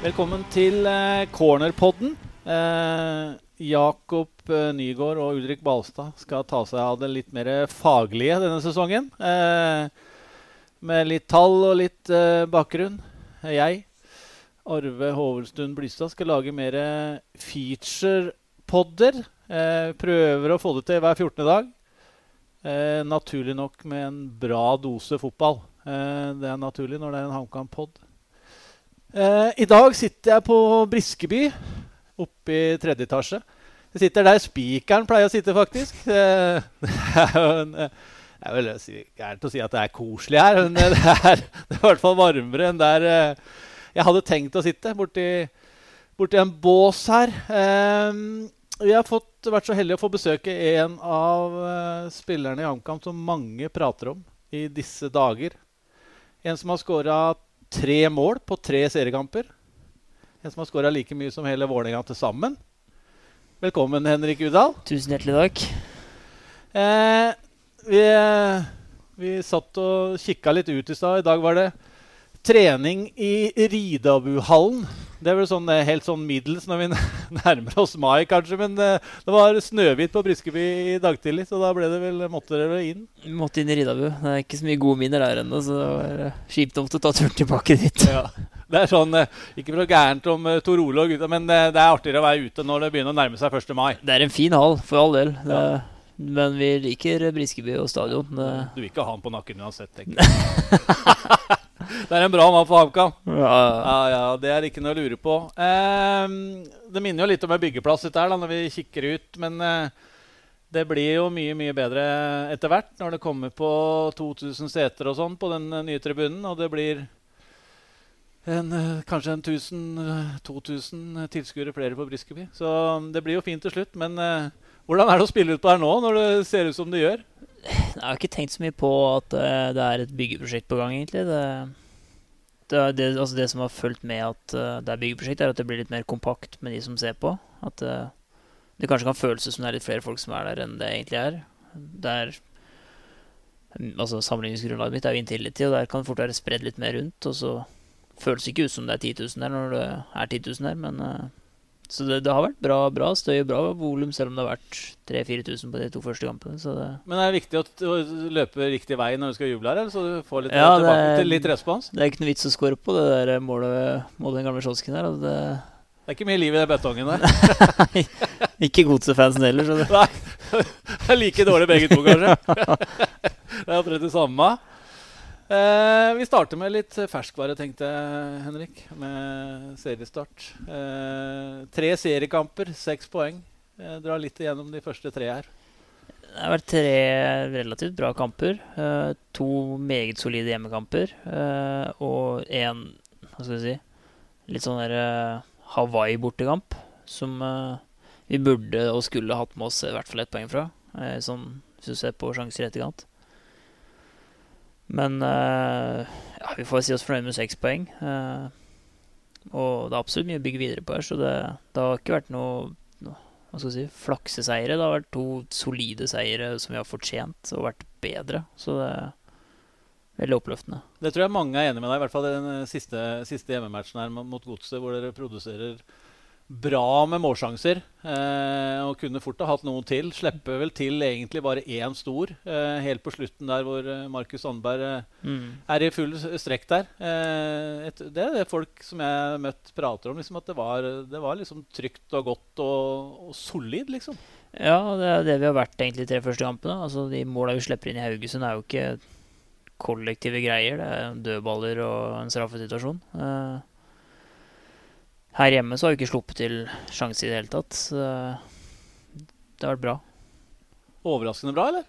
Velkommen til eh, Cornerpodden. Eh, Jakob eh, Nygaard og Ulrik Balstad skal ta seg av det litt mer faglige denne sesongen. Med litt tall og litt bakgrunn. Jeg, Arve Hovelstuen Blystad, skal lage mer feature-podder. Prøver å få det til hver 14. dag. Naturlig nok med en bra dose fotball. Det er naturlig når det er en HamKam-pod. Eh, I dag sitter jeg på Briskeby, oppe i tredje etasje. Jeg sitter der spikeren pleier å sitte, faktisk. Eh, eh, det er vel gærent å si at det er koselig her, men det er, det er i hvert fall varmere enn der eh, jeg hadde tenkt å sitte, borti, borti en bås her. Eh, vi har fått, vært så heldige å få besøke en av spillerne i HamKam som mange prater om i disse dager. En som har skåra tre mål på tre seriekamper. En som har skåra like mye som hele Vålerenga til sammen. Velkommen, Henrik Udal. Tusen hjertelig takk. Eh, vi, vi satt og kikka litt ut i stad. I dag var det trening i Ridabuhallen. Det er vel sånn, eh, helt sånn middels når vi nærmer oss mai, kanskje. Men eh, det var snøhvitt på Briskeby i dag tidlig, så da ble det vel, måtte dere inn. Vi måtte inn i Ridabu. Det er ikke så mye gode minner der ennå, så det var eh, kjipt å ta turen tilbake dit. Ja. Det er sånn, Ikke for gærent om Tor Ole og gutta, men det er artigere å være ute når det begynner å nærme seg 1. mai. Det er en fin hall, for all del. Ja. Men vi liker Briskeby og stadion. Du vil ikke ha han på nakken uansett, tenker jeg. det er en bra mann for HamKam. ja, Ja, ja, det er ikke noe å lure på. Eh, det minner jo litt om en byggeplass dette her, da, når vi kikker ut. Men eh, det blir jo mye mye bedre etter hvert når det kommer på 2000 seter og sånn på den eh, nye tribunen. Og det blir en, eh, kanskje en 1000-2000 tilskuere flere på Briskeby. Så mm, det blir jo fint til slutt. Men eh, hvordan er det å spille ut på her nå, når det ser ut som det gjør? Jeg har ikke tenkt så mye på at eh, det er et byggeprosjekt på gang, egentlig. Det, det, er det, altså det som har fulgt med at eh, det er byggeprosjekt, er at det blir litt mer kompakt med de som ser på. At eh, det kanskje kan føles som det er litt flere folk som er der, enn det egentlig er. Det er altså Sammenligningsgrunnlaget mitt er jo Intility, og der kan det fort være spredd litt mer rundt. Og så føles det ikke ut som det er 10 000 der når det er 10 000 der, men eh, Så det, det har vært bra, bra støy og bra volum, selv om det har vært 3000-4000 på de to første kampene. Så det Men det er viktig å, løpe riktig vei når du skal juble her, så du får litt, Ja, det tilbake til litt respons? Det er ikke noe vits å score på det der målet mot den gamle kiosken der. Altså det, Det er ikke mye liv i den betongen der. ikke godsefansen heller, så det, Nei, det er like dårlig begge to, kanskje. det er omtrent det samme. Eh, vi starter med litt ferskvare, tenkte jeg, Henrik, med seriestart. Eh, tre seriekamper, seks poeng. Eh, dra litt igjennom de første tre her. det har vært tre relativt bra kamper. Eh, to meget solide hjemmekamper. eh, og én, hva skal vi si, litt sånn der eh, Hawaii-bortekamp. Som vi burde og skulle hatt med oss i hvert fall ett poeng fra. sånn, hvis du ser på sjanser i etterkant. Men eh, ja, vi får si oss fornøyd med seks poeng. eh, og det er absolutt mye å bygge videre på her, så det, det har ikke vært noe, noe hva skal jeg si, flakseseiere. Det har vært to solide seire som vi har fortjent og vært bedre. Så det er veldig oppløftende. Det tror jeg mange er enig med deg, i hvert fall den siste, siste hjemmematchen her mot Godset, hvor dere produserer bra med målsjanser. Eh, og kunne fort ha hatt noen til. Slipper vel til egentlig bare én stor, eh, helt på slutten der hvor eh, Markus Sandberg eh, er i full strekk der. Eh, et, det er det folk som jeg har møtt, prater om. Liksom, at det var, det var liksom trygt og godt og, og solid, liksom. Ja, det er det vi har vært egentlig de tre første kampene. Altså, de måla vi slipper inn i Haugesund, er jo ikke kollektive greier. Det er dødballer og en straffesituasjon. Eh, her hjemme så har vi ikke sluppet til sjanse i det hele tatt. Så det har vært bra. Overraskende bra, eller?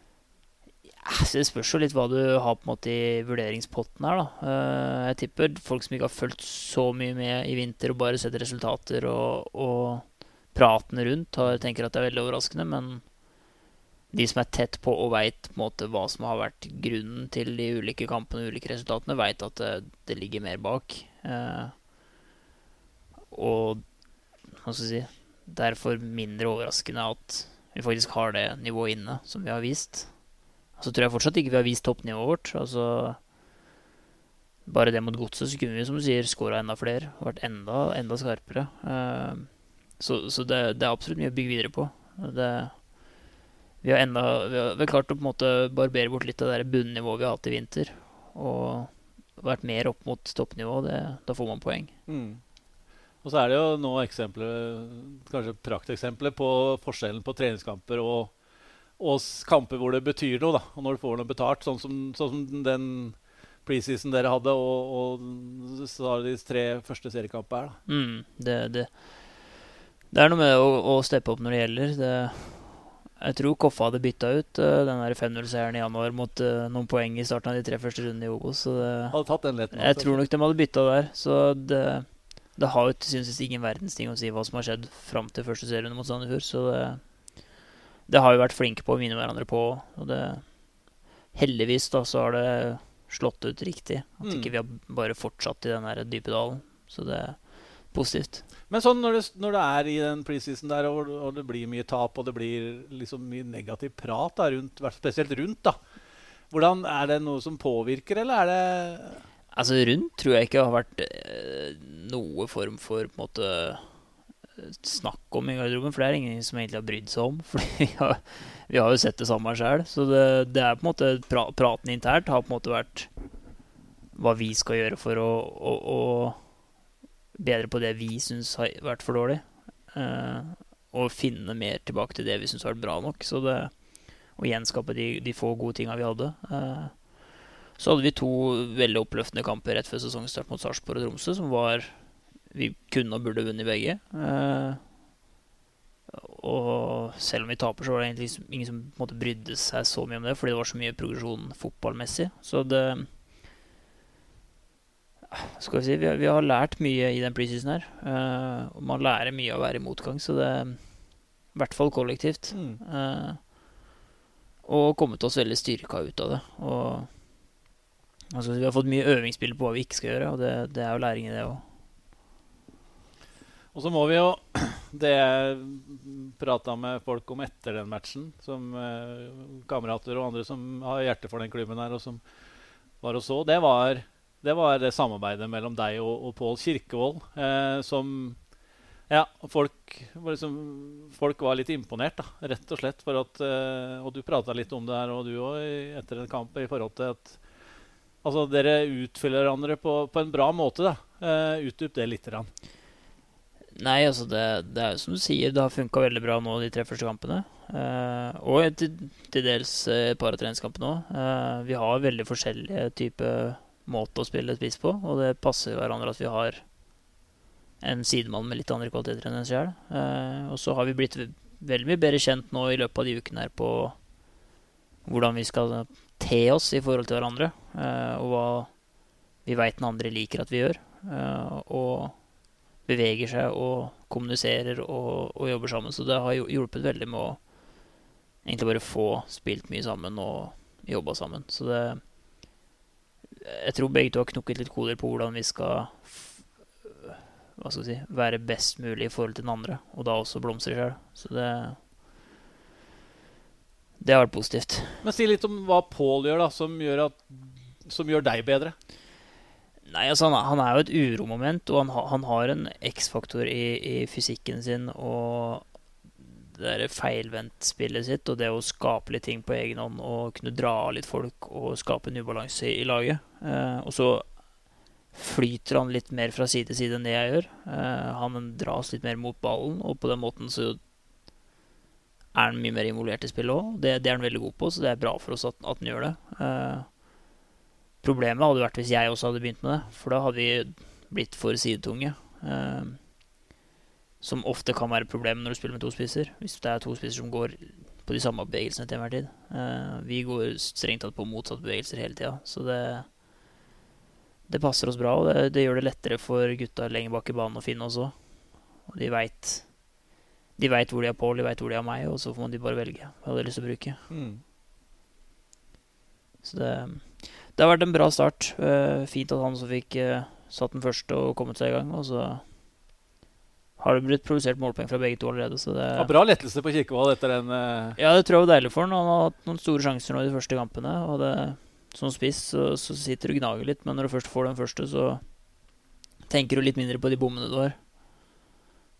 Ja, så Det spørs jo litt hva du har på en måte i vurderingspotten her, da. Eh, Jeg tipper folk som ikke har fulgt så mye med i vinter og bare sett resultater og, og praten rundt, har, tenker at det er veldig overraskende. Men de som er tett på og veit hva som har vært grunnen til de ulike kampene og ulike resultatene, veit at det, det ligger mer bak. Eh, og hva skal jeg si Derfor mindre overraskende at vi faktisk har det nivået inne som vi har vist. Så tror jeg fortsatt ikke vi har vist toppnivået vårt. Altså bare det mot godset, så kunne vi som du sier skåra enda flere. Vært enda, enda skarpere. Uh, så, så det, det, er absolutt mye å bygge videre på. Det, vi, har enda, vi, har, vi har klart å på en måte barbere bort litt av det bunnivået vi har hatt i vinter. Og vært mer opp mot toppnivå. Da får man poeng. Mm. Og så er det jo nå eksempler, kanskje prakteksempler på forskjellen på treningskamper og, og, kamper hvor det betyr noe. da, og Når du får noe betalt, sånn som, sånn som den preseason dere hadde, og, og så de tre første seriekampene her. da. Mm, det, det, det, er noe med å, å steppe opp når det gjelder. Det, jeg tror Koffa hadde bytta ut uh, den 5-0-seieren i januar mot uh, noen poeng i starten av de tre første rundene i Obos. hadde tatt den lett, jeg tror nok de hadde bytta der. Så det, det har jo til synes ingen verdens ting å si hva som har skjedd fram til første serierunde mot Sandefjord. Så det, det har vi vært flinke på å minne hverandre på. Og det, heldigvis da, så har det slått ut riktig. At mm. ikke vi har bare fortsatt i den der dype dalen. Så det er positivt. Men sånn når det, når det er i den preseason der, og, og, det blir mye tap, og det blir liksom mye negativ prat, da, rundt, spesielt rundt, da. Hvordan, Er det noe som påvirker, eller er det Altså Rundt tror jeg ikke har vært eh, noe form for på en måte snakk om i garderoben, for det er ingen som egentlig har brydd seg om. For vi, vi, har jo sett det samme sjøl. Så det, det, er på en måte pra, praten internt har på en måte vært hva vi skal gjøre for å, å, å bedre på det vi syns har vært for dårlig. Eh, og finne mer tilbake til det vi syns har vært bra nok. Så det, å gjenskape de, de få gode tinga vi hadde. Eh, så hadde vi to veldig oppløftende kamper rett før sesongstart mot Sarpsborg og Tromsø, som var Vi kunne og burde vunnet begge. Eh, og selv om vi taper, så var det egentlig ingen som måte, brydde seg så mye om det, fordi det var så mye progresjon fotballmessig. Så det skal vi si, vi har, vi har lært mye i den preseason her. Uh, og man lærer mye av å være i motgang, så det I hvert fall kollektivt. Mm. Uh, og kommet oss veldig styrka ut av det. Og Altså, vi har fått mye øvingsspill på hva vi ikke skal gjøre, og det, det er jo læring i det òg. Og så må vi jo Det jeg prata med folk om etter den matchen, som eh, kamerater og andre som har hjerte for den klubben her, og som var og så, det var det, var det samarbeidet mellom deg og, og Pål Kirkevold eh, som ja, folk, liksom, folk, var litt imponert, da, rett og slett. For at, eh, og du prata litt om det her, og du òg, etter en kamp, i forhold til at Altså, dere utfyller hverandre på, på, en bra måte, da. Uh, Utdyp det litt. Rann. Nei, altså det, det er som du sier, det har funka veldig bra nå de tre første kampene. Uh, og til, til, dels et par av treningskampene òg. Uh, vi har veldig forskjellige typer måter å spille et spiss på, og det passer hverandre at vi har en sidemann med litt andre kvaliteter enn en sjøl. Uh, og så har vi blitt veldig mye bedre kjent nå i løpet av de ukene her på hvordan vi skal te oss i forhold til hverandre, uh, og hva vi veit den andre liker at vi gjør. Uh, og beveger seg og kommuniserer og, og, jobber sammen. Så det har hjulpet veldig med å egentlig bare få spilt mye sammen og jobba sammen. Så det Jeg tror begge to har knukket litt koder på hvordan vi skal hva skal si, være best mulig i forhold til den andre, og da også blomstre sjøl. Så det det har vært positivt. Men Si litt om hva Pål gjør, da, som gjør, at, som gjør, deg bedre. Nei, altså han, han er jo et uromoment, og han, han har en X-faktor i, i, fysikken sin og det der feilvendtspillet sitt og det å skape litt ting på egen hånd og kunne dra av litt folk og skape en ubalanse i, i laget. Eh, og så flyter han litt mer fra side til side enn det jeg gjør. Eh, han dras litt mer mot ballen, og på den måten så er han mye mer involvert i spillet òg. Det, det, er han veldig god på, så det er bra for oss at, at han gjør det. Eh, problemet hadde vært hvis jeg også hadde begynt med det, for da hadde vi blitt for sidetunge. Eh, som ofte kan være et problem når du spiller med to spisser. Hvis det er to spisser som går på de samme bevegelsene til enhver tid. Eh, vi går strengt tatt på motsatte bevegelser hele tida, så det, det passer oss bra. Og det, det, gjør det lettere for gutta lenger bak i banen å finne oss òg. Og de veit de veit hvor de har Pål, de veit hvor de har meg, og så får man de bare velge hva de har lyst til å bruke. Mm. Så det, det, har vært en bra start. Uh, fint at han som fikk uh, satt den første og kommet seg i gang. Og så har det blitt produsert målpoeng fra begge to allerede. Så det ja, bra lettelse på Kirkevold etter den uh... Ja, det tror jeg var deilig for han. Han har hatt noen store sjanser nå i de første kampene. Og det, som spiss, så, så sitter du og gnager litt. Men når du først får den første, så tenker du litt mindre på de bommene du har.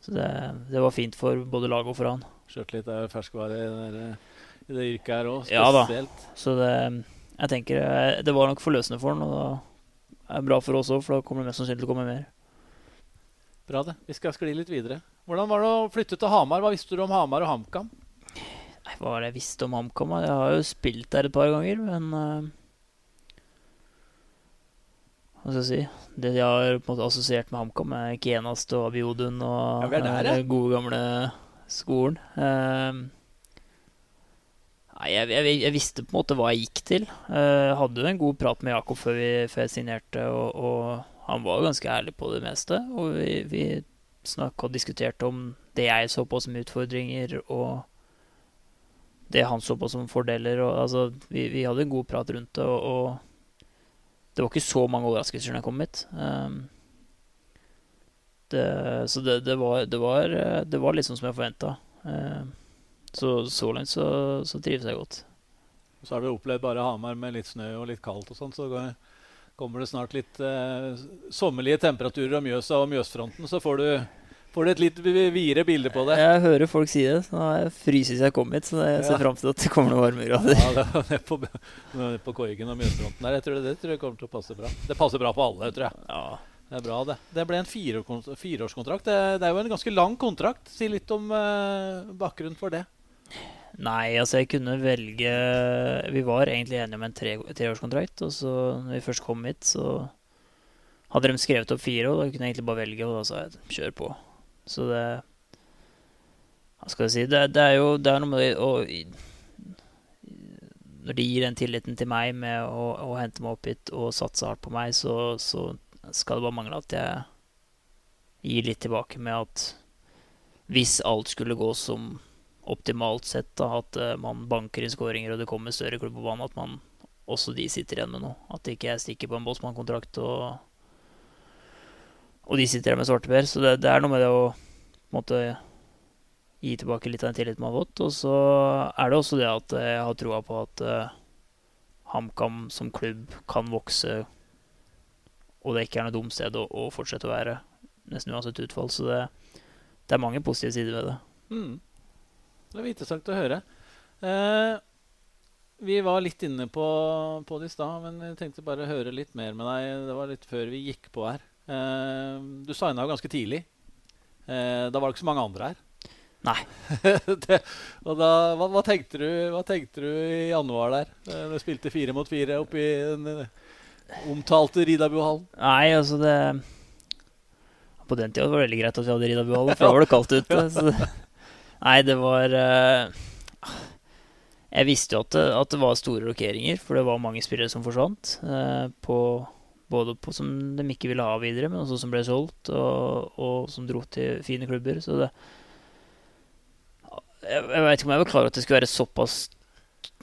Så det, det var fint for både lag og for han. Sjøltillit er jo ferskvare i det, i det yrket her òg, Ja da. Så det, jeg tenker eh, det var nok forløsende for han, og det er bra for oss òg, for da kommer det mest sannsynlig til å komme mer. Bra, det. Vi skal skli litt videre. Hvordan var det å flytte til Hamar? Hva visste du om Hamar og HamKam? Nei, Hva var det jeg visste om HamKam? Jeg har jo spilt der et par ganger, men eh, Hva skal jeg si? Det jeg har på en måte assosiert med HamKam, er Kenast og Abiodun og Ja, er der, ja. den gode, gamle skolen. Eh, nei, jeg, jeg, jeg visste på en måte hva jeg gikk til. Eh, hadde jo en god prat med Jakob før, vi, før jeg signerte, og, og han var ganske ærlig på det meste. Og vi, vi snakka og diskuterte om det jeg så på som utfordringer, og det han så på som fordeler. Og, altså, vi, vi hadde en god prat rundt det, og, og det var ikke så mange overraskelser da jeg kom hit. Um, det, så det, det, var, det, var, eh, det var liksom som jeg forventa. så så langt så, så trives jeg godt. Så har du opplevd bare Hamar med litt snø og litt kaldt og sånn, så kommer det snart litt eh, sommerlige temperaturer av Mjøsa og Mjøsfronten, så får du, får du et litt vi- videre bilde på det. Jeg hører folk si det. Så nå har jeg fryst siden jeg kom hit, så jeg ser Ja. fram til at det kommer noen varmegrader. Ja, det var på, på Koigen og Mjøsfronten der. Jeg tror det, det tror jeg kommer til å passe bra. Det passer bra på alle, tror jeg. Ja. Det er bra, det. Det ble en fireårskon- fireårskontrakt. Det, det er jo en ganske lang kontrakt. Si litt om uh, bakgrunnen for det. Nei, altså jeg kunne velge Vi var egentlig enige om en tre, treårskontrakt. Og så når vi først kom hit, så hadde de skrevet opp fire, og da kunne jeg egentlig bare velge. Og da sa jeg kjør på. Så det Hva skal jeg si? Det, det er jo det er noe med å Når de gir den tilliten til meg med å, å hente meg opp hit og satse hardt på meg, så, så skal det bare mangle at jeg gir litt tilbake med at hvis alt skulle gå som optimalt sett, da, at eh, man banker i skåringer og det kommer større klubb på banen, at man også de sitter igjen med noe. At ikke jeg stikker på en Bossmann-kontrakt og og de sitter der med svarteper. Så det, det er noe med det å måtte gi tilbake litt av den tilliten man har fått. Og så er det også det at jeg har troa på at uh, HamKam som klubb kan vokse, og det ikke er noe dumt sted å, å fortsette å være, nesten uansett utfall. Så det, det er mange positive sider ved det. Mm. Det var interessant å høre. Uh, vi var litt inne på, på det i stad, men jeg tenkte bare høre litt mer med deg. Det var litt før vi gikk på her. Eh, du signa jo ganske tidlig. Eh, da var det ikke så mange andre her. Nei. det, og da, hva, hva, tenkte du, hva tenkte du i januar der? Eh, Du spilte fire mot fire oppe i den omtalte Ridabuhallen. Nei, altså det På den tida var det veldig greit at vi hadde Ridabuhallen, for da var det kaldt ute. Det, nei, det var Jeg visste jo at det, at det var store rokeringer, for det var mange spillere som forsvant. på, både på som de ikke ville ha videre, men også som ble solgt, og, og som dro til fine klubber. Så det Jeg, jeg veit ikke om jeg var klar over at det skulle være såpass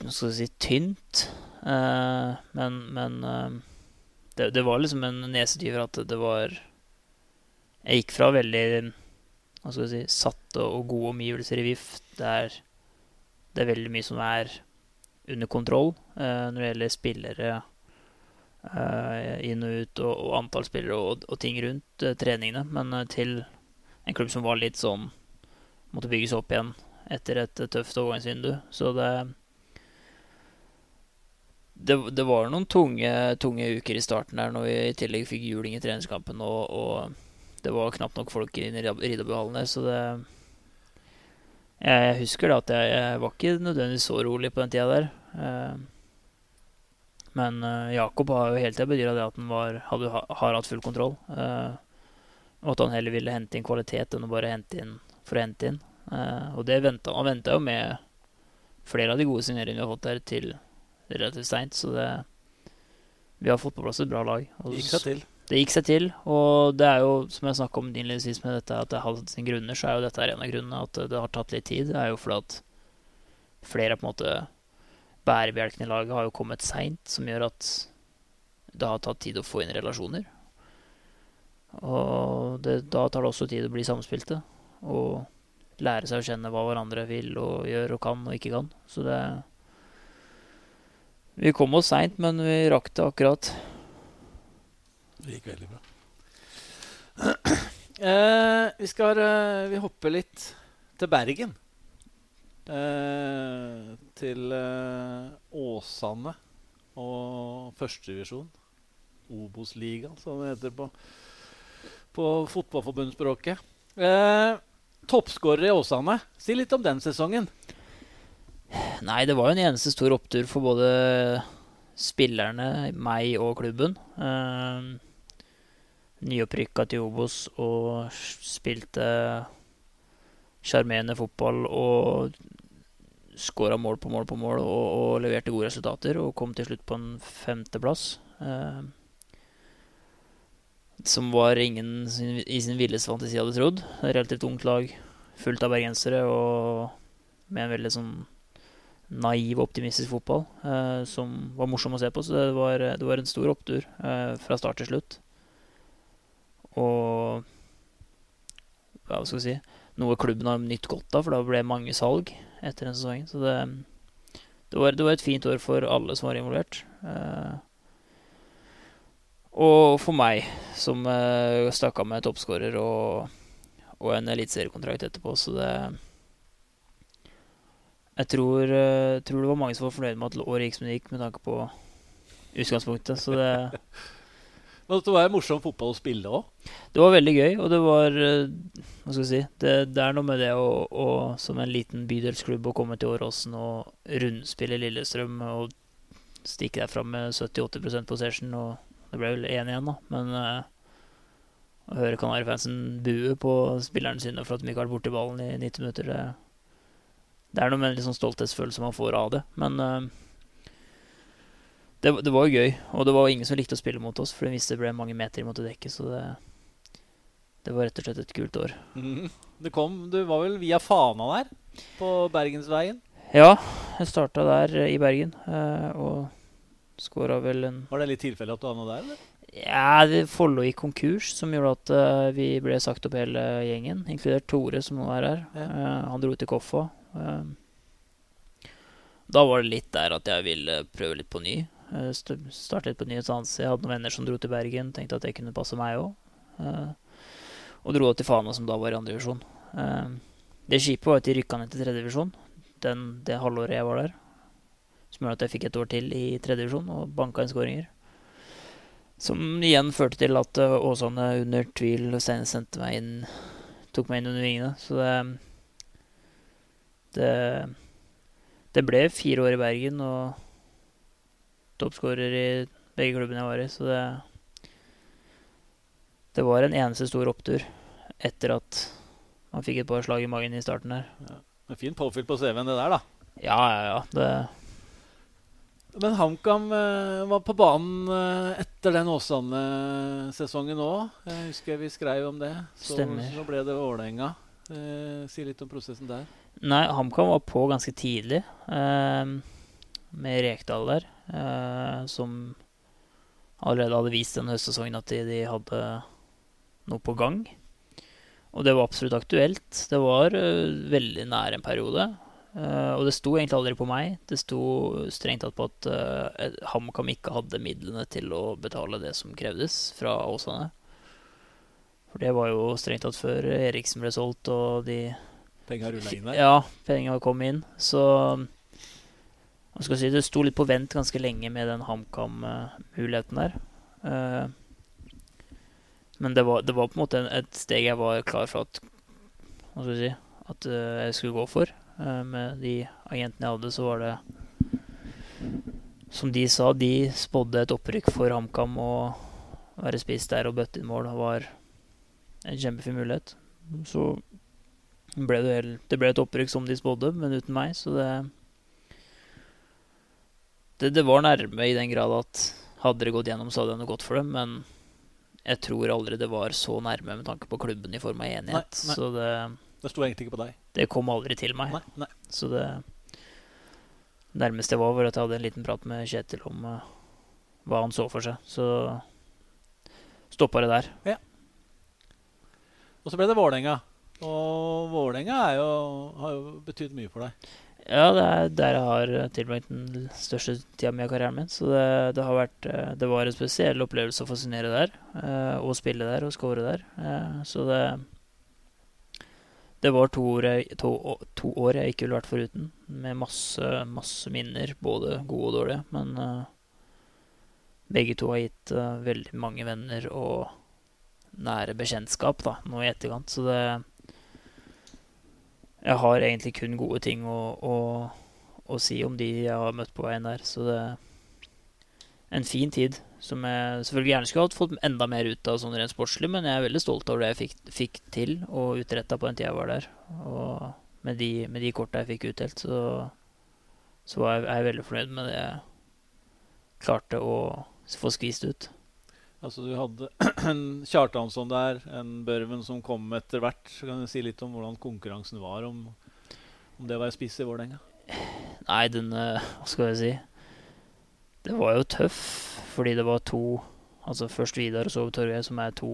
skal si, tynt. Uh, men men uh, det, det var liksom en nesetyver at det var Jeg gikk fra veldig hva skal jeg si, satte og gode omgivelser i VIF, der det er veldig mye som er under kontroll uh, når det gjelder spillere inn og ut, og, og antall spillere og, og ting rundt eh, treningene, men eh, til en klubb som var litt sånn Måtte bygges opp igjen etter et eh, tøft overgangsvindu. Så det det, det var noen tunge, tunge uker i starten der når vi i tillegg fikk juling i treningskampen, og, og det var knapt nok folk i Ridderbyhallen der, så det Jeg husker da at jeg, jeg var ikke nødvendigvis så rolig på den tida der. Men uh, Jakob har jo hele tida bedyra det at han var, hadde, har hatt full kontroll. Uh, og at han heller ville hente inn kvalitet enn å bare hente inn for å hente inn. Uh, og det ventet, han venta jo med flere av de gode signeringene vi har fått der, til relativt seint. Så det Vi har fått på plass et bra lag. Og Gikk seg til. Det gikk seg til, og det er jo, som jeg snakka om innledningsvis med dette, at det har hatt sine grunner, så er jo dette en av grunnene. At det har tatt litt tid. Det er jo fordi at flere på en måte bærebjelkene i laget har jo kommet seint, som gjør at det har tatt tid å få inn relasjoner. Og det, da tar det også tid å bli samspilte. Og lære seg å kjenne hva hverandre vil og gjør og kan og ikke kan. Så det Vi kom oss seint, men vi rakk det akkurat. Det gikk veldig bra. Eh, vi skal eh, Vi hopper litt til Bergen. Eh, til eh, Åsane og førstedivisjon. Obos-ligaen, som det heter på, på fotballforbundsspråket. Eh, Toppskårer i Åsane. Si litt om den sesongen. Nei, det var jo en eneste stor opptur for både spillerne, meg og klubben. Eh, Nyopprykka til Obos og spilte sjarmerende fotball og skåra mål på mål på mål og, og, leverte gode resultater og kom til slutt på en femteplass. Eh, som var ingen sin, i sin villeste fantasi hadde trodd. Relativt ungt lag, fullt av bergensere og med en veldig sånn naiv, optimistisk fotball eh, som var morsom å se på. Så det var, det var en stor opptur eh, fra start til slutt. Og hva skal vi si Noe klubben har nytt godt av, for da ble mange salg etter den sesongen. Så det, det, var, det var, et fint år for alle som var involvert. Uh, og for meg, som uh, stakk av med toppskårer og, og en eliteseriekontrakt etterpå, så det Jeg tror, uh, tror, det var mange som var fornøyd med at året gikk som det gikk, med tanke på utgangspunktet. Så det Men det var morsom fotball å spille òg? Det var veldig gøy, og det var uh, Hva skal jeg si Det, det er noe med det å, å, som en liten bydelsklubb å komme til Åråsen og rundspille Lillestrøm og stikke derfra med 70-80 possession og det ble vel 1 igjen, da. Men uh, å høre Kanarifansen bue på spillerne sine for at de ikke har vært borti ballen i 90 minutter, det, det er noe med en liksom stolthetsfølelse man får av det. Men uh, det, det, var jo gøy. Og det var ingen som likte å spille mot oss, for de visste det ble mange meter de måtte dekke. Så det, det var rett og slett et kult år. Mm. Du kom, Du var vel via Fana der, på Bergensveien? Ja, jeg starta der i Bergen. Uh, og Skåra vel en Var det litt tilfelle at du havna der, eller? Ja, Follo gikk konkurs, som gjorde at uh, vi ble sagt opp hele gjengen. Inkludert Tore, som nå er her. Ja. Uh, han dro til Koffa. Uh, da var det litt der at jeg ville prøve litt på ny. Uh, starte litt på ny et. Jeg hadde noen venner som dro til Bergen. Tenkte at det kunne passe meg òg. og dro til Fana, som da var i andre divisjon. det kjipe var at de rykka ned til tredje divisjon det halvåret jeg var der. Som gjorde at jeg fikk et år til i tredje divisjon og banka inn skåringer. Som igjen førte til at Åsane under tvil sendte meg inn Tok meg inn under vingene. Så det Det, det ble fire år i Bergen og toppskårer i begge klubbene jeg var i, så det Det var en eneste stor opptur etter at man fikk et par slag i magen i starten her. Ja. Fint påfyll på CV-en, det der, da. Ja, ja, ja. Det men HamKam uh, var på banen uh, etter den Åsane-sesongen òg. Jeg husker vi skrev om det. Så, Stemmer. så ble det Vålerenga. Eh, si litt om prosessen der. Nei, HamKam var på ganske tidlig. Med Rekdal der. som allerede hadde vist denne høstsesongen at de, de, hadde noe på gang. Og det var absolutt aktuelt. Det var veldig nær en periode. Uh, og det sto egentlig aldri på meg. Det sto strengt tatt på at uh, HamKam ikke hadde midlene til å betale det som krevdes fra Åsane. For det var jo strengt tatt før Eriksen ble solgt og de Penga rulla inn der? Ja, penga kom inn. Så si, det sto litt på vent ganske lenge med den HamKam-muligheten der. Uh, men det var, det var, på en måte et steg jeg var klar for at jeg si At jeg skulle gå for. Eh, med de agentene jeg hadde, så var det Som de sa, de spådde et opprykk for HamKam å være spist der og bøtte inn mål var en kjempefin mulighet. Så ble det, det ble et opprykk som de spådde, men uten meg, så det, det Det, var nærme i den grad at hadde det gått gjennom, så hadde det gått for dem, men jeg tror aldri det var så nærme med tanke på klubben i form av enighet. Nei, nei. Så det det sto egentlig ikke på deg? Det kom aldri til meg. Nei, nei. Så det nærmeste jeg var, var at jeg hadde en liten prat med Kjetil om uh, hva han så for seg. Så stoppa det der. Ja. Og så ble det Vålerenga. Og Vålerenga har jo betydd mye for deg. Ja, det er der jeg har tilbrakt den største tida mi av karrieren min. Så det, det, har vært eh, Det var en spesiell opplevelse å fascinere der. Eh, og spille der og score der. Eh, så det Det var to år, jeg, to, to år jeg ikke ville vært foruten. Med masse, masse minner, både gode og dårlige. Men begge to har gitt veldig mange venner og nære bekjentskap da, nå i etterkant. Så det jeg har egentlig kun gode ting å, å, å, si om de jeg har møtt på veien der. Så det er en fin tid som jeg selvfølgelig gjerne skulle hatt fått enda mer ut av sånn rent sportslig, men jeg er veldig stolt over det jeg fikk, fikk til og utretta på den tida jeg var der. Og med de, med de korta jeg fikk utdelt, så, så er jeg veldig fornøyd med det jeg klarte å få skvist ut. Altså Du hadde en Kjartansson der, en Børven som kom etter hvert. Så kan du si litt om hvordan konkurransen var, om, om det var spiss i Vålerenga? Nei, den eh, Hva skal jeg si? Det var jo tøff, fordi det var to Altså først Vidar og så Torgeir, som er to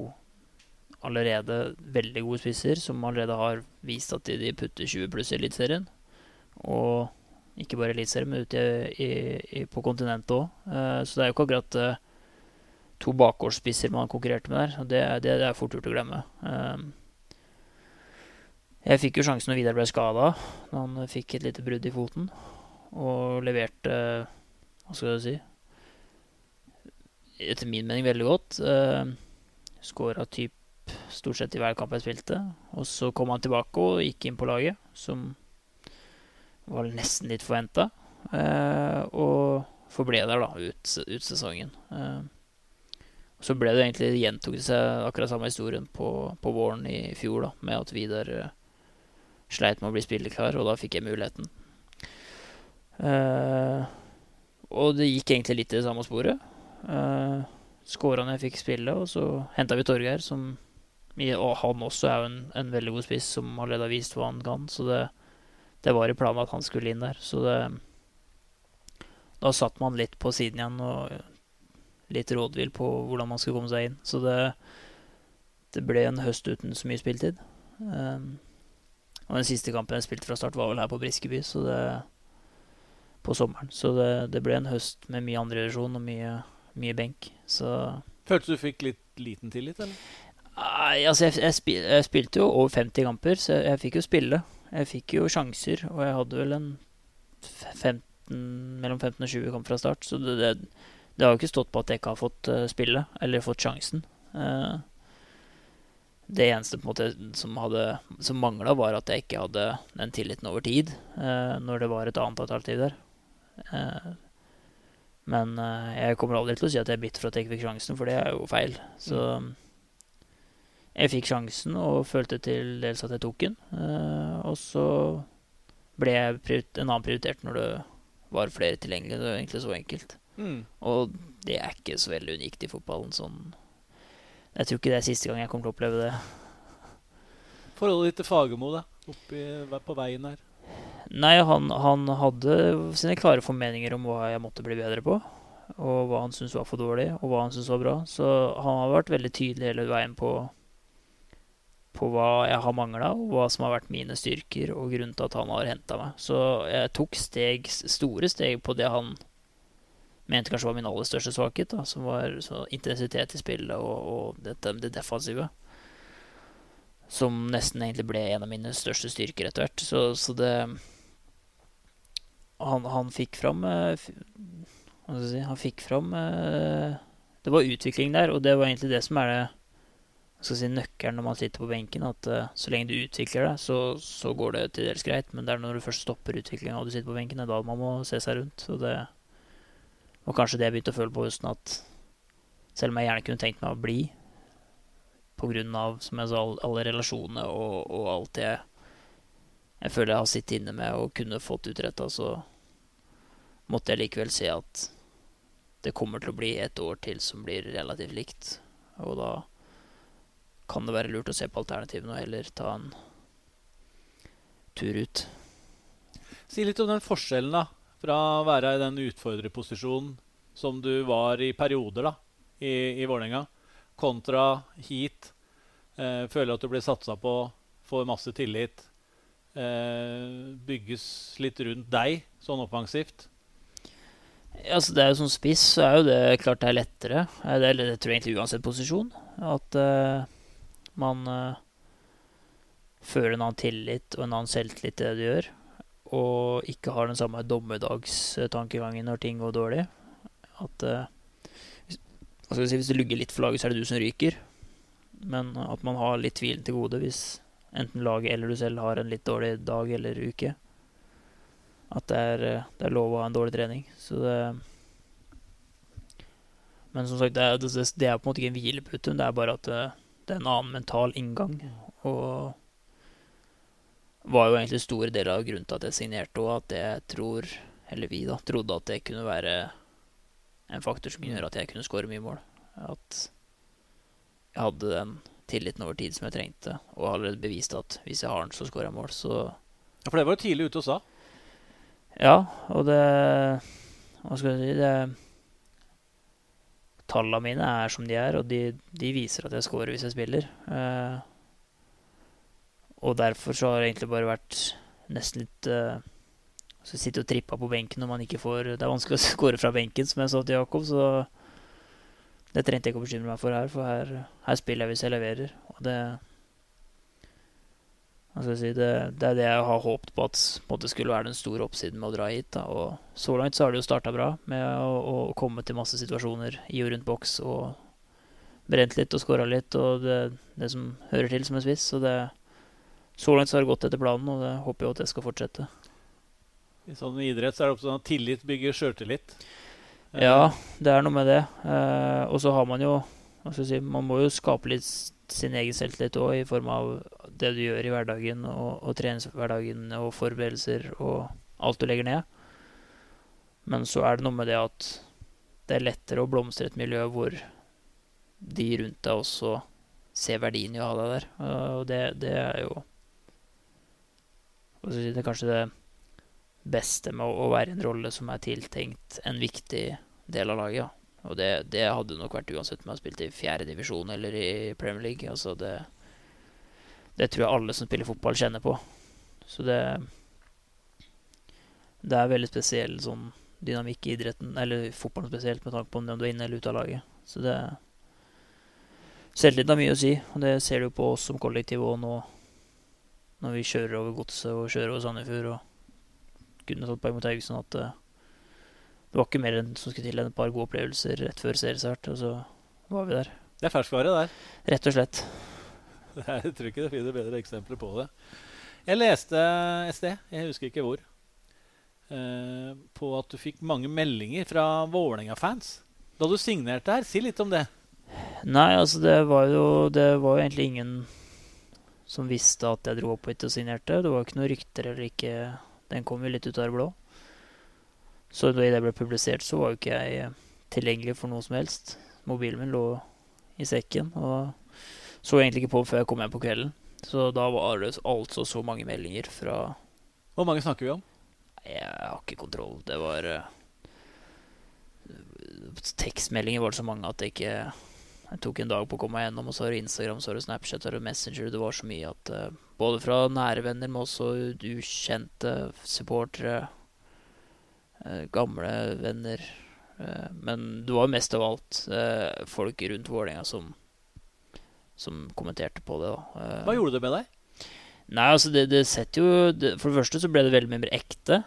allerede veldig gode spisser, som allerede har vist at de, putter 20 pluss i Eliteserien. Og ikke bare Eliteserien, men ute i, i, på kontinentet òg. Eh, så det er jo ikke akkurat uh, to bakgårdsspisser man konkurrerte med der. Og det, det, det, er fort gjort å glemme. Um, jeg fikk jo sjansen når Vidar ble skada. Han fikk et lite brudd i foten. Og leverte Hva skal jeg si Etter min mening veldig godt. Uh, Skåra typ stort sett i hver kamp jeg spilte. Og så kom han tilbake og gikk inn på laget, som var nesten litt forventa. Uh, og forble der da ut, ut sesongen. Så ble det egentlig gjentok seg akkurat samme historien på, på, våren i fjor, da, med at Vidar uh, sleit med å bli spilleklar, og da fikk jeg muligheten. Uh, og det gikk egentlig litt i det samme sporet. Uh, Skåra når jeg fikk spille, og så henta vi Torgeir, som Og han også er jo en, en veldig god spiss som allerede har vist hva han kan, så det, det var i planen at han skulle inn der. Så det Da satt man litt på siden igjen og litt rådvill på hvordan man skulle komme seg inn. Så det, det ble en høst uten så mye spilletid. Um, og den siste kampen jeg spilte fra start, var vel her på Briskeby så det, på sommeren. Så det, det ble en høst med mye andrerevisjon og mye, mye benk. Så Følte du fikk litt liten tillit, eller? Nei, altså jeg, jeg, spil, jeg, spilte jo over 50 kamper, så jeg, jeg fikk jo spille. Jeg fikk jo sjanser, og jeg hadde vel en 15, mellom 15 og 20 kamper fra start. Så det, det, det har jo ikke stått på at jeg ikke har fått uh, spille, eller fått sjansen. Uh, det eneste på en måte som, hadde, som mangla, var at jeg ikke hadde den tilliten over tid, uh, når det var et annet alternativ der. men jeg kommer aldri til å si at jeg er bitter for at jeg ikke fikk sjansen, for det er jo feil. Så mm. jeg fikk sjansen og følte til dels at jeg tok den. og så ble jeg en annen prioritert når det var flere tilgjengelige. Det var egentlig så enkelt. Mm. Og det er ikke så veldig unikt i fotballen. Sånn. Jeg tror ikke det er siste gang jeg kommer til å oppleve det. Forholdet ditt til Fagermo, da? Oppi, på veien her? Nei, han, han, hadde sine klare formeninger om hva jeg måtte bli bedre på. Og hva han syntes var for dårlig, og hva han syntes var bra. Så han har vært veldig tydelig hele veien på, på hva jeg har mangla, og hva som har vært mine styrker, og grunnen til at han har henta meg. Så jeg tok steg, store steg på det han mente kanskje var min aller største svakhet, da, som var intensitet i spillet og, og dette, det defensive. Som nesten egentlig ble en av mine største styrker etter hvert. Så, så det han, han, fikk fram eh, Hva skal jeg si Han fikk fram eh, Det var utvikling der, og det var egentlig det som er det skal si, nøkkelen når man sitter på benken. At uh, så lenge du utvikler deg, så, så, går det til dels greit. Men det er når du først stopper utviklinga og du sitter på benken, det er da man må se seg rundt. Og det, og kanskje det jeg begynte å føle på høsten, at selv om jeg gjerne kunne tenkt meg å bli, pga. som jeg sa, alle relasjonene og, og, alt det jeg føler jeg har sittet inne med og kunne fått utretta, så måtte jeg likevel se at det kommer til å bli et år til som blir relativt likt. Og da kan det være lurt å se på alternativene og heller ta en tur ut. Si litt om den forskjellen, da fra å være i den utfordrerposisjonen som du var i perioder da, i, i Vålerenga, kontra hit. Eh, føler at du blir satsa på, får masse tillit. eh, bygges litt rundt deg, sånn offensivt? Ja, altså, det er jo Som spiss så er jo det klart det er lettere. Eh, det, er, det tror jeg egentlig uansett posisjon. At uh, man uh, føler en annen tillit og en annen selvtillit til det du gjør. Og ikke har den samme dommedagstankegangen når ting går dårlig. At uh, hvis, si, hvis det lugger litt for laget, så er det du som ryker. Men at man har litt tvilen til gode hvis enten laget eller du selv har en litt dårlig dag eller uke at det er, eh, det er, lov å ha en dårlig trening. Så det Men som sagt, det er, det, det er på en måte ikke en hvilepute. Det er bare at det, eh, det, er en annen mental inngang. Og var jo egentlig stor del av grunnen til at jeg signerte òg, at jeg tror, eller vi, da, trodde at det kunne være en faktor som kunne gjøre at jeg kunne skåre mye mål. At jeg hadde den tilliten over tid som jeg trengte, og allerede bevist at hvis jeg har den, så skårer jeg mål. Så Ja, For det var du tidlig ute og sa? Ja, og det Hva skal jeg si det, Tallene mine er som de er, og de, de viser at jeg skårer hvis jeg spiller. Eh, og derfor så har det egentlig bare vært nesten litt uh, så Sitte og tripper på benken når man ikke får Det er vanskelig å score fra benken, som jeg sa til Jakob, så det trengte jeg ikke å bekymre meg for her, for her, her spiller jeg hvis jeg leverer. Og det Si, det, det, er det jeg har håpet på at på skulle være den store oppsiden med å dra hit. Da. Og så langt så har det jo starta bra med å, å, komme til masse situasjoner i og rundt boks og brent litt og skåra litt og det, det, som hører til som en spiss. Så, det, så langt så har det gått etter planen, og det håper jeg at det skal fortsette. I sånn idrett så er det også sånn at tillit bygger sjøltillit. Ja, det er noe med det. Eh, og så har man jo si, Man må jo skape litt sin egen selvtillit òg, i form av det du gjør i hverdagen, og, og treningshverdagen og forberedelser og alt du legger ned. Men så er det noe med det at det er lettere å blomstre et miljø hvor de rundt deg også ser verdien i å ha deg der. Og det, det er jo Det er kanskje det beste med å, være i en rolle som er tiltenkt en viktig del av laget. Ja. Og det, det, hadde nok vært uansett om jeg spilte i fjerde divisjon eller i Premier League. Altså det, det tror jeg alle som spiller fotball, kjenner på. Så det Det er veldig spesiell sånn dynamikk i idretten, eller fotballen spesielt, med tanke på om du er inne eller ute av laget. Så det Selvtilliten har mye å si, og det ser du på oss som kollektiv òg nå, når vi kjører over Godset og kjører over Sandefjord og kunne tatt poeng mot Haugesund, at uh, det var ikke mer enn som skulle til enn et par gode opplevelser rett før seriestart, og så var vi der. Det er ferskvare der. Rett og slett. Jeg tror ikke det finner bedre eksempler på det. Jeg leste et sted, jeg husker ikke hvor, eh, på at du fikk mange meldinger fra Vålerenga-fans da du signerte her. Si litt om det. Nei, altså det var jo Det var jo egentlig ingen som visste at jeg dro opp hit og signerte. Det var ikke noen rykter eller ikke Den kom jo litt ut av det blå. Så da det ble publisert, så var jo ikke jeg eh, tilgjengelig for noe som helst. Mobilen min lå i sekken, og så egentlig ikke på før jeg kom hjem på kvelden. Så da var det altså så mange meldinger fra Hvor mange snakker vi om? Jeg har ikke kontroll. Det var uh, Tekstmeldinger var det så mange at det ikke Jeg tok en dag på å komme meg gjennom, og så har du Instagram, så har du Snapchat, så har du Messenger. Det var så mye at uh, Både fra nære venner, men også ukjente supportere uh, gamle venner. uh, men det var mest av alt folk rundt Vålerenga som, som kommenterte på det. Hva gjorde det med deg? Nei, altså det, det setter jo det, For det første så ble det veldig mye mer ekte.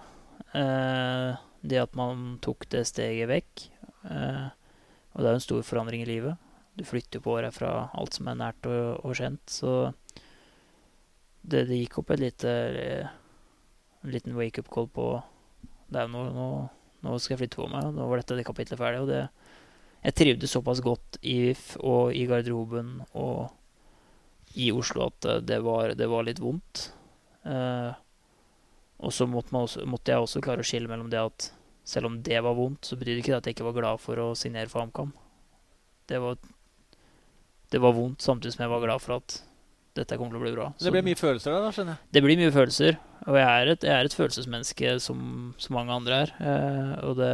det at man tok det steget vekk. og det er jo en stor forandring i livet. Du flytter på deg fra alt som er nært og, og kjent. Så det, det, gikk opp et lite en liten wake-up call på det er nå, nå, nå, skal jeg flytte på meg. Nå var dette det kapitlet ferdig. Og det, jeg trivdes såpass godt i VIF og i garderoben og i Oslo at det var, det var litt vondt. Eh, og så måtte, også, måtte, jeg også klare å skille mellom det at selv om det var vondt, så betydde ikke det at jeg ikke var glad for å signere for HamKam. Det var, det var vondt, samtidig som jeg var glad for at dette kommer til å bli bra. Så det blir mye følelser da, skjønner jeg? Det blir mye følelser. Og jeg er et, jeg er et følelsesmenneske som, som, mange andre er. Eh, og det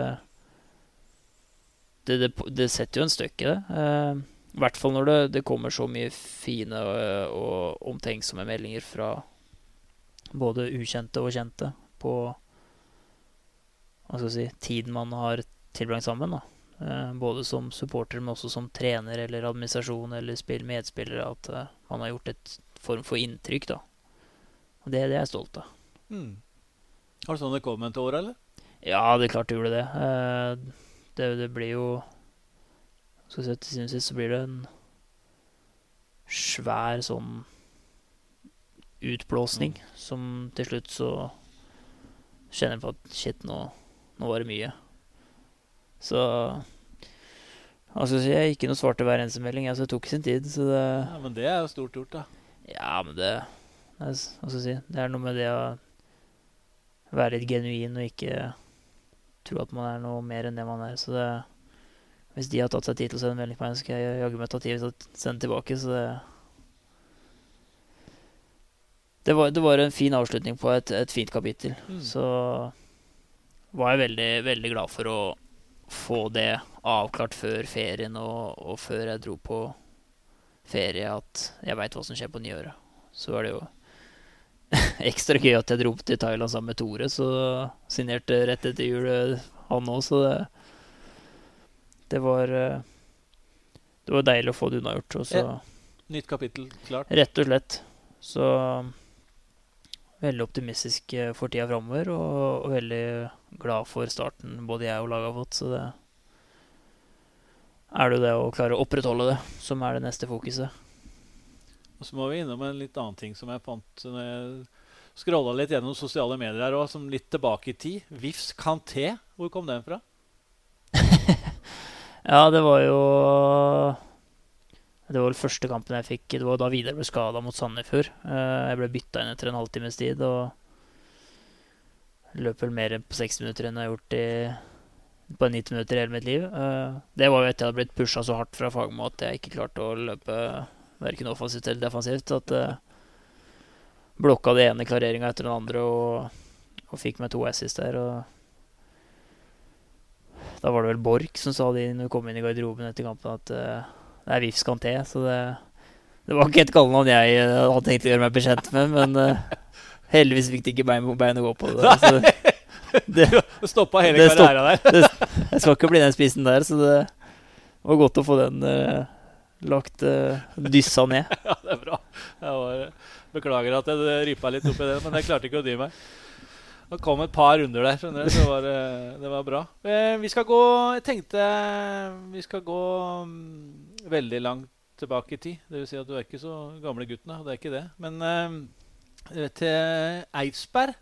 det, det det, setter jo en støkk i det. Eh, I hvert fall når det, det kommer så mye fine og, og omtenksomme meldinger fra, både ukjente og kjente, på hva skal jeg si, tiden man har tilbrakt sammen. da. Eh, både som supporter, men også som trener eller administrasjon eller spill medspillere. At eh, man har gjort et form for inntrykk. da. Og det, det er jeg stolt av. Mm. Har du sånn det kom et år, eller? Ja, det er klart det gjorde det. Eh, det, det blir jo Skal vi Til sist så blir det en svær sånn utblåsning som til slutt så kjenner jeg på at shit, nå, nå var det mye. Så skal jeg ikke noe svar til hver eneste melding. Altså, det tok sin tid, så det Ja, Men det er jo stort gjort, da. Ja, men det hva skal jeg si, det er noe med det å være litt genuin og ikke tro at man er noe mer enn det man er. Så det, hvis de har tatt seg tid til å sende melding på meg, så skal jeg jaggu meg ta tid til å sende tilbake. Så det det var, det var en fin avslutning på et, et fint kapittel. Mm. Så var jeg veldig, veldig glad for å få det avklart før ferien og, og før jeg dro på ferie, at jeg veit hva som skjer på nyåret. Så var det jo ekstra gøy at jeg dro til Thailand sammen med Tore, så signerte rett etter jul eh, han òg, så det Det var eh, Det var deilig å få det unnagjort. Og så. Nytt kapittel klart. Rett og slett. Så veldig optimistisk eh, for tida framover, og, og veldig glad for starten både jeg og laget har fått. Så det er det jo det å klare å opprettholde det som er det neste fokuset. Og så må vi innom en litt annen ting som jeg fant når jeg scrolla litt gjennom sosiale medier her òg, som litt tilbake i tid. Vifs Kanté, hvor kom den fra? Ja, det var jo Det var vel første kampen jeg fikk Det var da Vidar ble skada mot Sandefjord. Eh, Jeg ble bytta inn etter en halvtimes tid og løp vel mer på 60 minutter enn jeg har gjort i, på 90 minutter i hele mitt liv. Eh, Det var jo etter jeg hadde blitt pusha så hardt fra Fagermo at jeg ikke klarte å løpe verken offensivt eller defensivt. At jeg blokka det ene klareringa etter den andre og, og fikk meg to assist der. da var det vel Borch som sa det når vi kom inn i garderoben etter kampen, at eh, det er Vifs Kanté. Så det, det var ikke et kallenavn jeg eh, hadde tenkt å gjøre meg bekjent med, men uh, heldigvis fikk det ikke bein, bein å gå på. Det, så det, Det stoppa hele Det karrieren der. jeg skal ikke bli den spissen der, så det var godt å få den uh, lagt uh, dyssa ned. Ja, det er bra. Jeg var, beklager at jeg rypa litt oppi det, men jeg klarte ikke å dy meg. Det kom et par runder der, skjønner du. Var, det- det var bra. Vi skal gå Jeg tenkte vi skal gå mm, veldig langt tilbake i tid. Det vil si at du er ikke så gamle gutten, da. Det er ikke det. Men eh, til Eidsberg,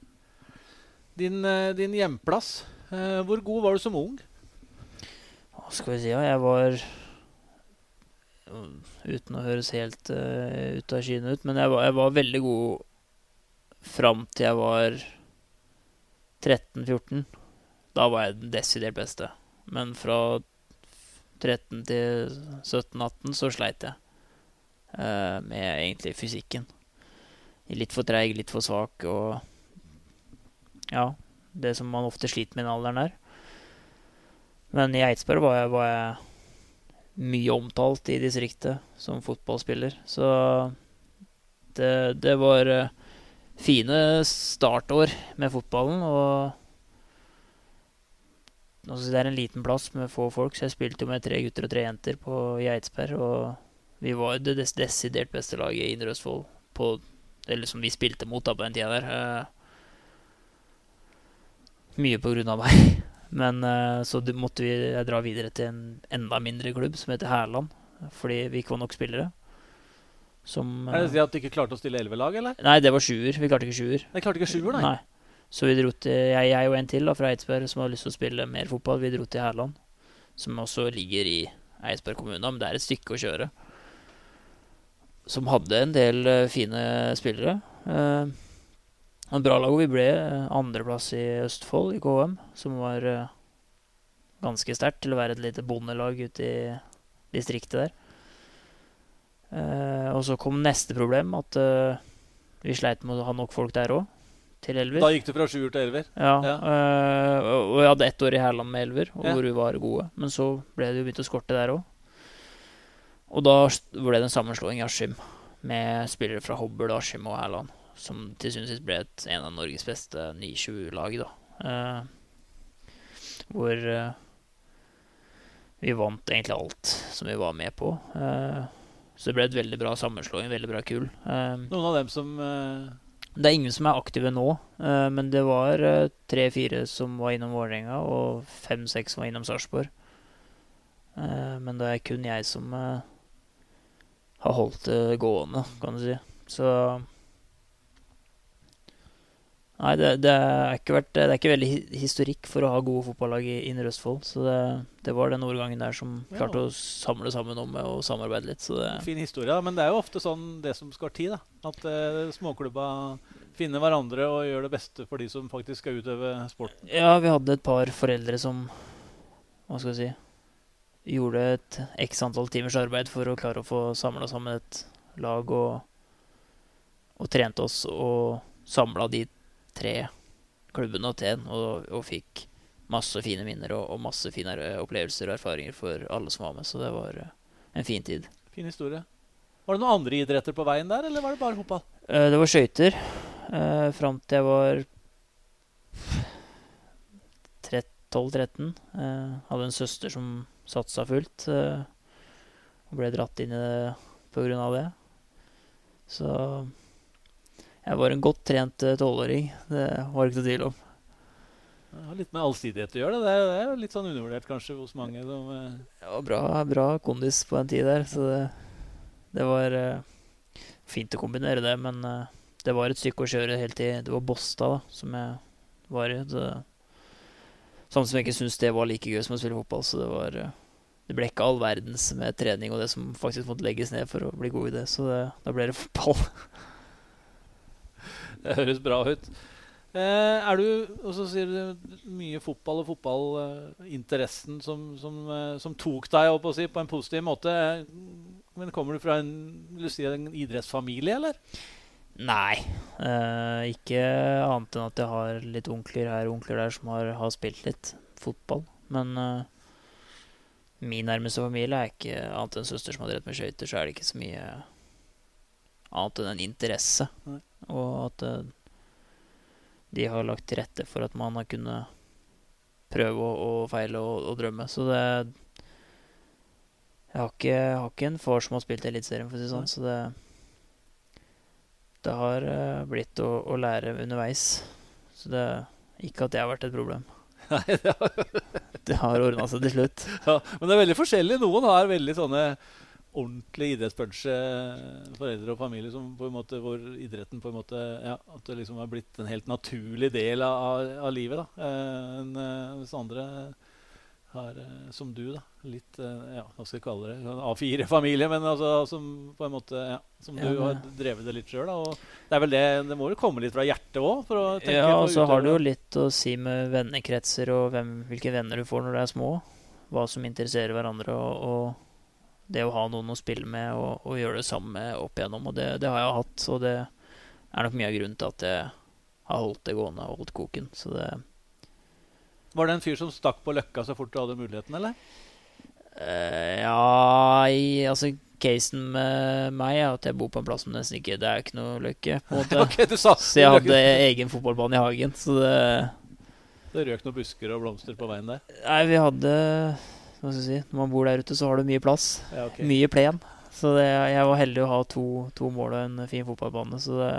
din, eh, din hjemplass. Eh, hvor god var du som ung? Hva skal vi si, ja, jeg var Uten å høres helt uh, ut av skyene ut, men jeg var, jeg var veldig god fram til jeg var 13-14. Da var jeg den desidert beste. Men fra 13 til 17-18 så sleit jeg uh, med egentlig fysikken. Litt for treig, litt for svak og Ja, det som man ofte sliter med i den alderen der. Men i Eidsberg var jeg, var jeg mye omtalt i distriktet som fotballspiller. Så det, det var eh, fine startår med fotballen. Og det er en liten plass med få folk, så jeg spilte jo med tre gutter og tre jenter på, Geitsberg. Og vi var det des desidert beste laget i Indre Østfold, på, eller som vi spilte mot da på den tida der. Eh, mye på grunn av meg. Men eh, så måtte vi dra videre til en enda mindre klubb som heter Hærland. Fordi vi ikke var nok spillere. Som Er det eh, det at du ikke klarte å stille elleve-lag, eller? Nei, det var sjuer. Vi klarte ikke sjuer. Jeg klarte ikke sjuer, nei. Nei. Så vi dro til, jeg, jeg og en til da, fra Eidsberg som hadde lyst til å spille mer fotball. Vi dro til Hærland, som også ligger i Eidsberg kommune, men det er et stykke å kjøre. Som hadde en del eh, fine spillere. Eh, en bra lag. og Vi ble eh, andreplass i Østfold, i KM, som var eh, ganske sterkt til å være et lite bondelag ute i distriktet der. Eh, og så kom neste problem, at eh, vi sleit med å ha nok folk der òg, til elver. Da gikk du fra sjuer til elver. Ja, Ja. øh, og jeg hadde ett år i Hærland med elver, og Ja. hvor vi var gode. Men så ble det jo begynt å skorte der òg. Og da ble det en sammenslåing i Askim med spillere fra Hobøl, Askim og Hærland. som til syvende og sist ble et, en av Norges beste 9-20-lag, da. Uh, hvor uh, vi vant egentlig alt som vi var med på. Uh, så det ble et veldig bra sammenslåing, veldig bra kull. Noen av dem som det er ingen som er aktive nå, eh, men det var eh, tre-fire som var innom Vålerenga, og fem-seks var innom Sarpsborg. Eh, men det er kun jeg som har holdt det gående, kan du si. Så Nei, det, det, er ikke vært, det er ikke veldig historikk for å ha gode fotballag i Indre Østfold. Så det, det var den årgangen der som Ja. klarte å samle sammen om og samarbeide litt. Så det, Fin historie, da. Men det er jo ofte sånn det som skal til. da. At uh, småklubba finner hverandre og gjør det beste for de som faktisk skal utøve sporten. Ja, vi hadde et par foreldre som Hva skal vi si Gjorde et x antall timers arbeid for å klare å få samla sammen et lag og, og trente oss og samla de tre klubbene til en og, og fikk masse fine minner og, og masse fine er- opplevelser og erfaringer for alle som var med. Så det var eh, en fin tid. Fin historie. Var det noen andre idretter på veien der, eller var det bare fotball? Eh, Det var skøyter uh, fram til jeg var 12-13. Uh, hadde en søster som satsa fullt. eh, og ble dratt inn i det av det. Så jeg var en godt trent eh, tolvåring. det var det ikke noe tvil om. Det har litt med allsidighet å gjøre. Det Det er, litt sånn undervurdert kanskje hos mange. som... eh, var bra, bra kondis på den tid der, så det, det var eh, fint å kombinere det. Men eh, det var et stykke å kjøre helt til Det var Båstad da, som jeg var i. Det, Samtidig som jeg ikke syntes det var like gøy som å spille fotball. Så det var eh, Det ble ikke all verdens med trening og det som faktisk måtte legges ned for å bli god i det. Så det, da ble det fotball. Det høres bra ut. Eh, er du Og så sier du mye fotball og fotballinteressen som, som, eh, som tok deg opp si, på en positiv måte. Eh, Men kommer du fra en, si, en idrettsfamilie, eller? Nei. eh, ikke annet enn at jeg har litt onkler her og onkler der som har, har spilt litt fotball. Men eh, min nærmeste familie er ikke annet enn søster som har drevet med skøyter, så er det ikke så mye annet enn en interesse. Nei. Og at eh, de har lagt til rette for at man har kunnet prøve og, og feile og, og drømme. Så det jeg har, ikke, har ikke en far som har spilt Eliteserien, for å si det sånn. Så det det har eh, blitt å, å lære underveis. Så det ikke at det har vært et problem. Nei, det har, Det har ordna seg til slutt. ja. Men det er veldig forskjellig. Noen har veldig sånne ordentlig idrettspunche foreldre og familie som på en måte, hvor idretten på en måte ja, At det liksom har blitt en helt naturlig del av, av, livet. da. Eh, en, hvis andre har, eh, som du, da, litt eh, ja, hva skal jeg kalle det, sånn A4-familie, men altså, som på en måte ja, som Ja, du har drevet det litt sjøl. Det er vel det, det må jo komme litt fra hjertet òg? Ja, og så har det jo litt å si med vennekretser og hvem, hvilke venner du får når du er små. Hva som interesserer hverandre, og, og det å ha noen å spille med og, og gjøre det sammen med opp igjennom. Og det, det har jeg hatt, og det er nok mye av grunnen til at jeg har holdt det gående og holdt koken. Så det Var det en fyr som stakk på løkka så fort du hadde muligheten, eller? Uh, ja i, Altså, casen med meg er at jeg bor på en plass som nesten ikke Det er ikke noe løkke. på en måte. ok, du sa Så jeg hadde egen fotballbane i hagen. Så det Det røk noen busker og blomster på veien der. Nei, vi hadde Hva skal jeg si Når man bor der ute, så har du mye plass. Ja, okay. Mye plen. Så det, jeg var heldig å ha to, to mål og en fin fotballbane. Så det,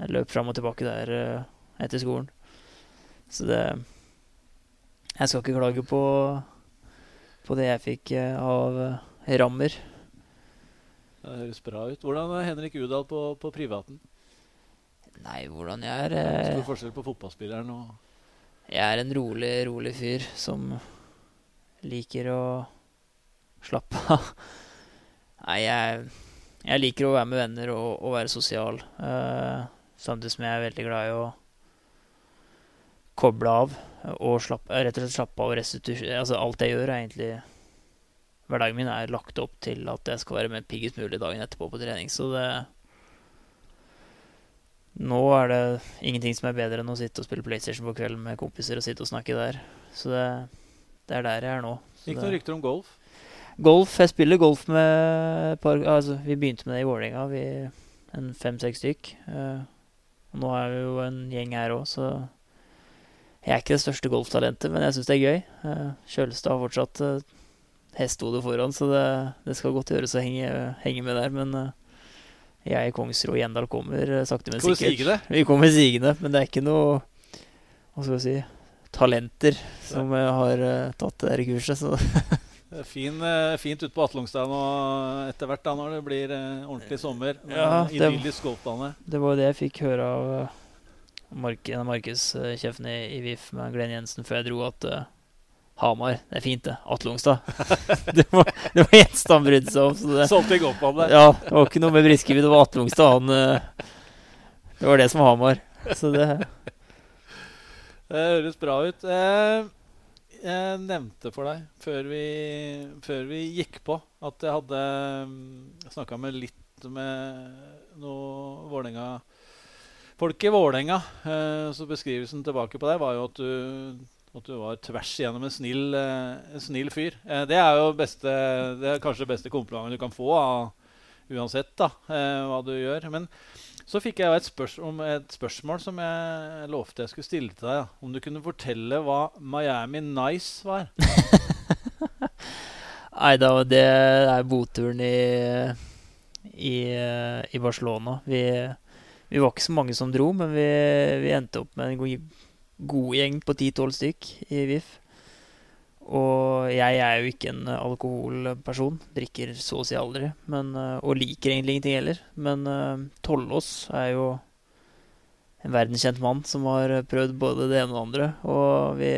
jeg løp fram og tilbake der eh, etter skolen. Så det Jeg skal ikke klage på, på det jeg fikk eh, av eh, rammer. Det høres bra ut. Hvordan er Henrik Udal på, på privaten? Nei, hvordan jeg er Stor forskjell på fotballspilleren og Jeg er en rolig, rolig fyr som liker å slappe av. Nei, jeg, jeg liker å være med venner og, og være sosial. Uh, samtidig som jeg er veldig glad i å koble av og slappe, rett og slett slappe av og. Altså, alt jeg gjør, er egentlig Hverdagen min er lagt opp til at jeg skal være med piggest mulig dagen etterpå på trening. Så det Nå er det ingenting som er bedre enn å sitte og spille PlayStation på kvelden med kompiser og sitte og snakke der. Så det, det er der jeg er nå. Gikk noen rykter om golf? Golf. Jeg spiller golf med par Altså, vi begynte med det i Vålerenga. En fem-seks stykk. Uh, Og nå er vi jo en gjeng her òg, så jeg er ikke det største golftalentet, men jeg syns det er gøy. Uh, Kjølstad har fortsatt uh, hestehodet foran, så det, det, skal godt gjøres å henge, henge med der. Men uh, jeg, Kongsrud og Gjendal kommer sakte, men sikkert. Sigende? Vi kommer sigende, men det er ikke noe Hva skal vi si talenter som uh, har tatt det der kurset. Så. fin, fint ute på Atlungstad nå etter hvert, da, når det blir ordentlig sommer. Ja, Idyllisk golfbane. Det var det jeg fikk høre av mark en av markedssjefene i, i VIF med Glenn Jensen før jeg dro, at Hamar. Det er fint, det. Atlungstad. Det var, det var eneste han brydde seg om. Så det, opp om det. Ja, det var ikke noe med Briskeby. Det var Atlungstad. Han uh, Det var det som var Hamar. Så det Det høres bra ut. Eh, jeg nevnte for deg før vi, før vi gikk på, at jeg hadde mm, snakka med litt med noe Vålerenga Folk i Vålerenga. Eh, så beskrivelsen tilbake på deg var jo at du at du var tvers igjennom en snill, eh, en snill fyr. Det er jo beste, det er kanskje det beste komplimentet du kan få, uansett da, hva du gjør. Men så fikk jeg et, spørs et, spørsmål som jeg lovte jeg skulle stille til deg. Om du kunne fortelle hva Miami Nice var? Nei da, det er boturen i, i, i Barcelona. Vi, vi, var ikke så mange som dro, men vi, vi endte opp med en god gjeng på 10-12 stykk i VIF. Og jeg er jo ikke en alkoholperson. Drikker så å si aldri. Men, eh, og liker egentlig ingenting heller. Men uh, Tollås er jo en verdenskjent mann som har prøvd både det ene og det andre. Og vi,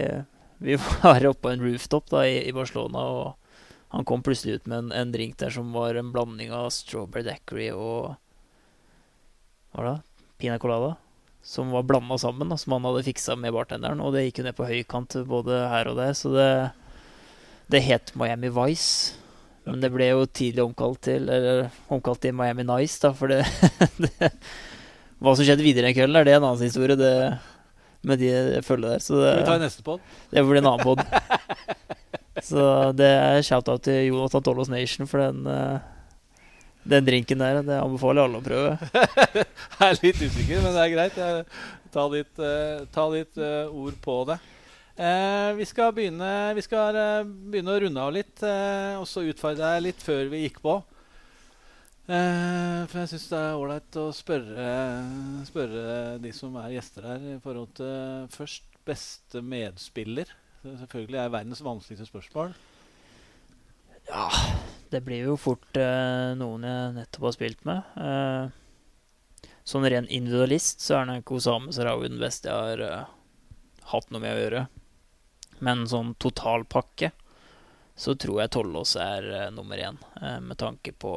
vi var oppe på en rooftop da, i, i, Barcelona, og han kom plutselig ut med en, en, drink der som var en blanding av strawberry daiquiri og Hva da? Pina colada som var blanda sammen, da, som han hadde fiksa med bartenderen. Og det gikk jo ned på høykant både her og der, så det, det het Miami Vice. Men det ble jo tidlig omkalt til Eller omkalt til Miami Nice, da, for det, det Hva som skjedde videre den kvelden, er det en annen historie, det, med de følget der. Så det, vi tar neste pod? Det blir en annen pod. så det er shout-out til Jonathan Tollos Nation for den uh, den drinken der, det anbefaler alle å prøve. jeg er litt usikker, men det er greit. Jeg tar litt, ta litt uh, ord på det. Uh, vi, skal begynne, vi skal begynne å runde av litt, og så utfordre deg litt før vi gikk på. for jeg syns det er ålreit å spørre, spørre, de som er gjester her, i forhold til først beste medspiller. Selvfølgelig er verdens vanskeligste spørsmål. Ja det blir jo fort eh, noen jeg nettopp har spilt med. Eh, sånn ren individualist så er nok Osame Sarawi den beste jeg har eh, hatt noe med å gjøre. Men sånn totalpakke så tror jeg Tollås er nummer én, med tanke på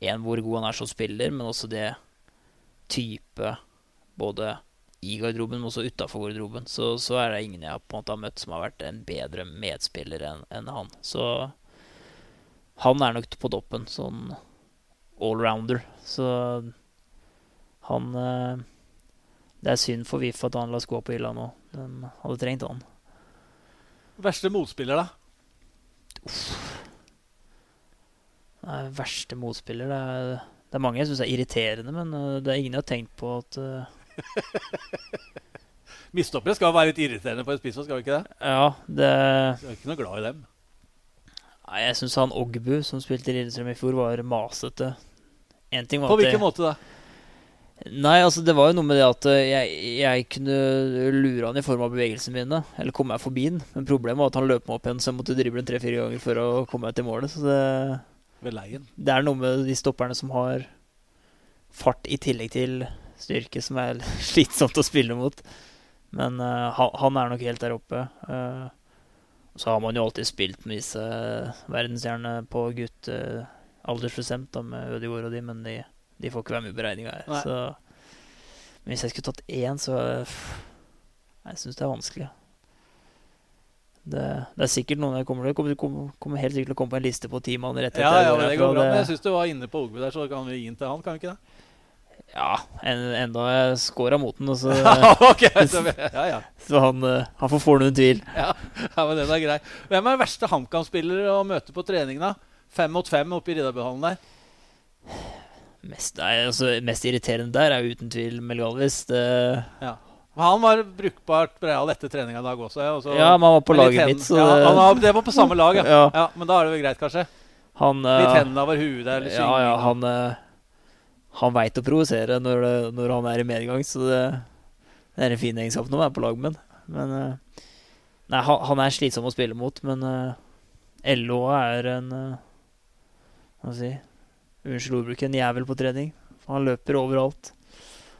en, hvor god han er som spiller, men også det type både i garderoben, men også utafor garderoben. Så, så, er det ingen jeg på en måte har møtt som har vært en bedre medspiller enn en han. Så han er nok på toppen, sånn allrounder. Så han eh, Det er synd for VIF at han la gå på hylla nå. De hadde trengt han. Verste motspiller, da? Uff. Nei, verste motspiller det er, det er mange jeg syns er irriterende, men uh, det er ingen jeg har tenkt på at uh... Midtstoppere skal være litt irriterende på en spiss, skal vi ikke det? Ja, det Du er ikke noe glad i dem? Nei, jeg syns han Ogbu, som spilte i Lillestrøm i fjor, var masete. På hvilken måte da? Nei, altså det var jo noe med det at eh, jeg, jeg kunne lure han i form av bevegelsene mine. Eller komme meg forbi han. Men problemet var at han løp meg opp igjen, så jeg måtte drible tre-fire ganger for å komme meg til målet. Så det, det er noe med de stopperne som har fart i tillegg til styrke, som er slitsomt å spille mot. Men uh, han, han, er nok helt der oppe. Uh, så har man jo alltid spilt med disse verdensstjernene på gutt uh, aldersbestemt da, med Ødegaard og de, men de, de, får ikke være med i beregninga her. Så, men hvis jeg skulle tatt én, så pff, Jeg syns det er vanskelig. Det, det, er sikkert noen jeg kommer til kommer, kommer, kommer helt sikkert til å komme på en liste på ti mann rett etter. Ja, ja, det går bra, men jeg syns du var inne på Ogbu der, så kan vi gi den til han, kan vi ikke det? Ja, en, enda jeg scora mot den. Så, okay, så, ja, ja. så han, eh, han, får få noen tvil. Ja, ja, men den er grei. Hvem er verste HamKam-spiller å møte på trening, da? Fem mot fem oppe i Riddarbyhallen der? Mest, nei, altså, mest irriterende der er uten tvil Melgalvis. Det, Ja. Han var brukbart breial etter treninga i dag også. ja, og så- ja, men han var på laget mitt, så ja, han var, Det var på samme lag, ja. Ja. Men da er det vel greit, kanskje? han, Litt eh, hendene over huet der. Eller Ja, ja, han eh, Han veit å provosere når, det- når han er i medgang, så det, det er en fin egenskap når man er på lag med ham. Men eh, Nei, han, han er slitsom å spille mot, men eh, LO er en eh, Hva skal jeg si Unnskyld ordbruket, en jævel på trening. Han løper overalt.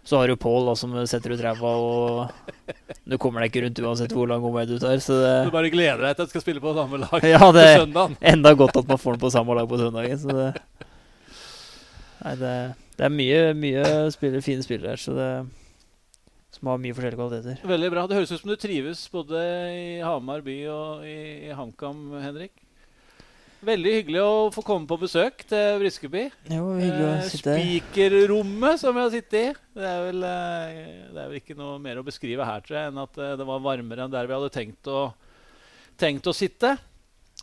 Så har du Pål som setter ut ræva, og du kommer deg ikke rundt uansett hvor lang omvei du tar. Så det, Du bare gleder deg til at du skal spille på samme lag ja, det, det, søndag. Enda godt at man får den på samme lag på søndagen. Så det, nei, det, det er mye, mye spillere, fine spillere her, så det, som har mye forskjellige kvaliteter. Veldig bra. Det høres ut som du trives både i Hamar by og i, i HamKam, Henrik. Veldig hyggelig å få komme på besøk til Briskeby. Jo, hyggelig å Eh, sitte her. Spikerrommet som vi har sittet i. Det er, vel, eh, det er vel ikke noe mer å beskrive her, tror jeg, enn at eh, det var varmere enn der vi hadde tenkt å, tenkt å sitte.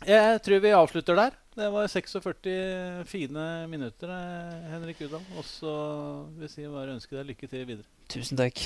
Jeg tror vi avslutter der. Det var 46 fine minutter, eh, Henrik Udal. Og så vil jeg si bare ønske deg lykke til videre. Tusen takk.